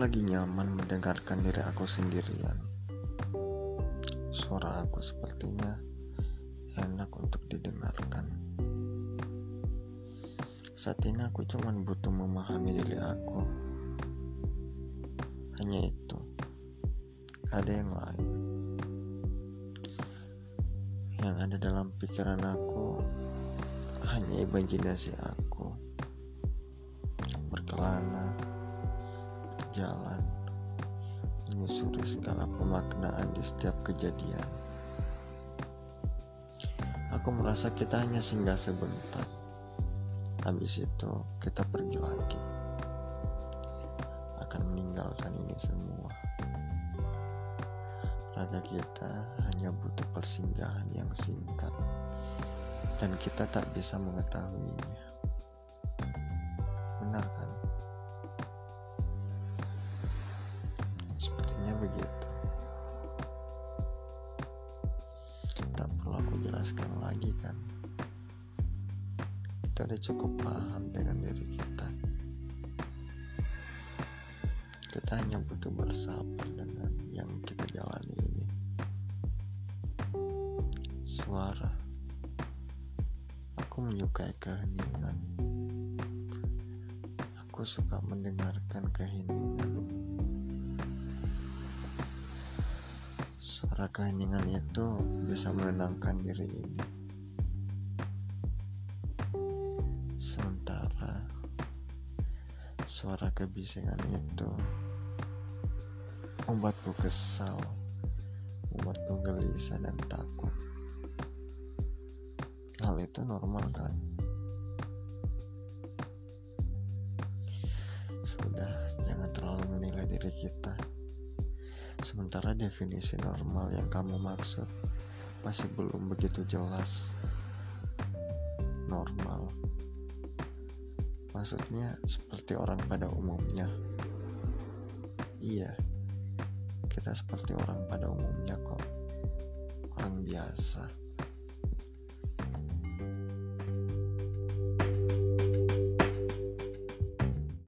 lagi nyaman mendengarkan diri aku sendirian. Suara aku sepertinya enak untuk didengarkan. Saat ini aku cuma butuh memahami diri aku. Hanya itu. Ada yang lain. Yang ada dalam pikiran aku hanya imajinasi aku. Berkelana, berjalan, menyusuri segala pemaknaan di setiap kejadian. Aku merasa kita hanya singgah sebentar. Habis itu kita pergi lagi. Akan meninggalkan ini semua. Raga kita hanya butuh persinggahan yang singkat. Dan kita tak bisa mengetahuinya. Begitu. Tak perlu aku jelaskan lagi kan. Kita udah cukup paham dengan diri kita. Kita hanya butuh bersabar dengan yang kita jalani ini. Suara. Aku menyukai keheningan. Aku suka mendengarkan keheningan. Suara keheningan itu bisa menenangkan diri ini. Sementara suara kebisingan itu membuatku kesal, membuatku gelisah dan takut. Hal itu normal kan? Sudah, jangan terlalu menilai diri kita. Sementara definisi normal yang kamu maksud masih belum begitu jelas. Normal. Maksudnya seperti orang pada umumnya. Iya. Kita seperti orang pada umumnya kok. Orang biasa.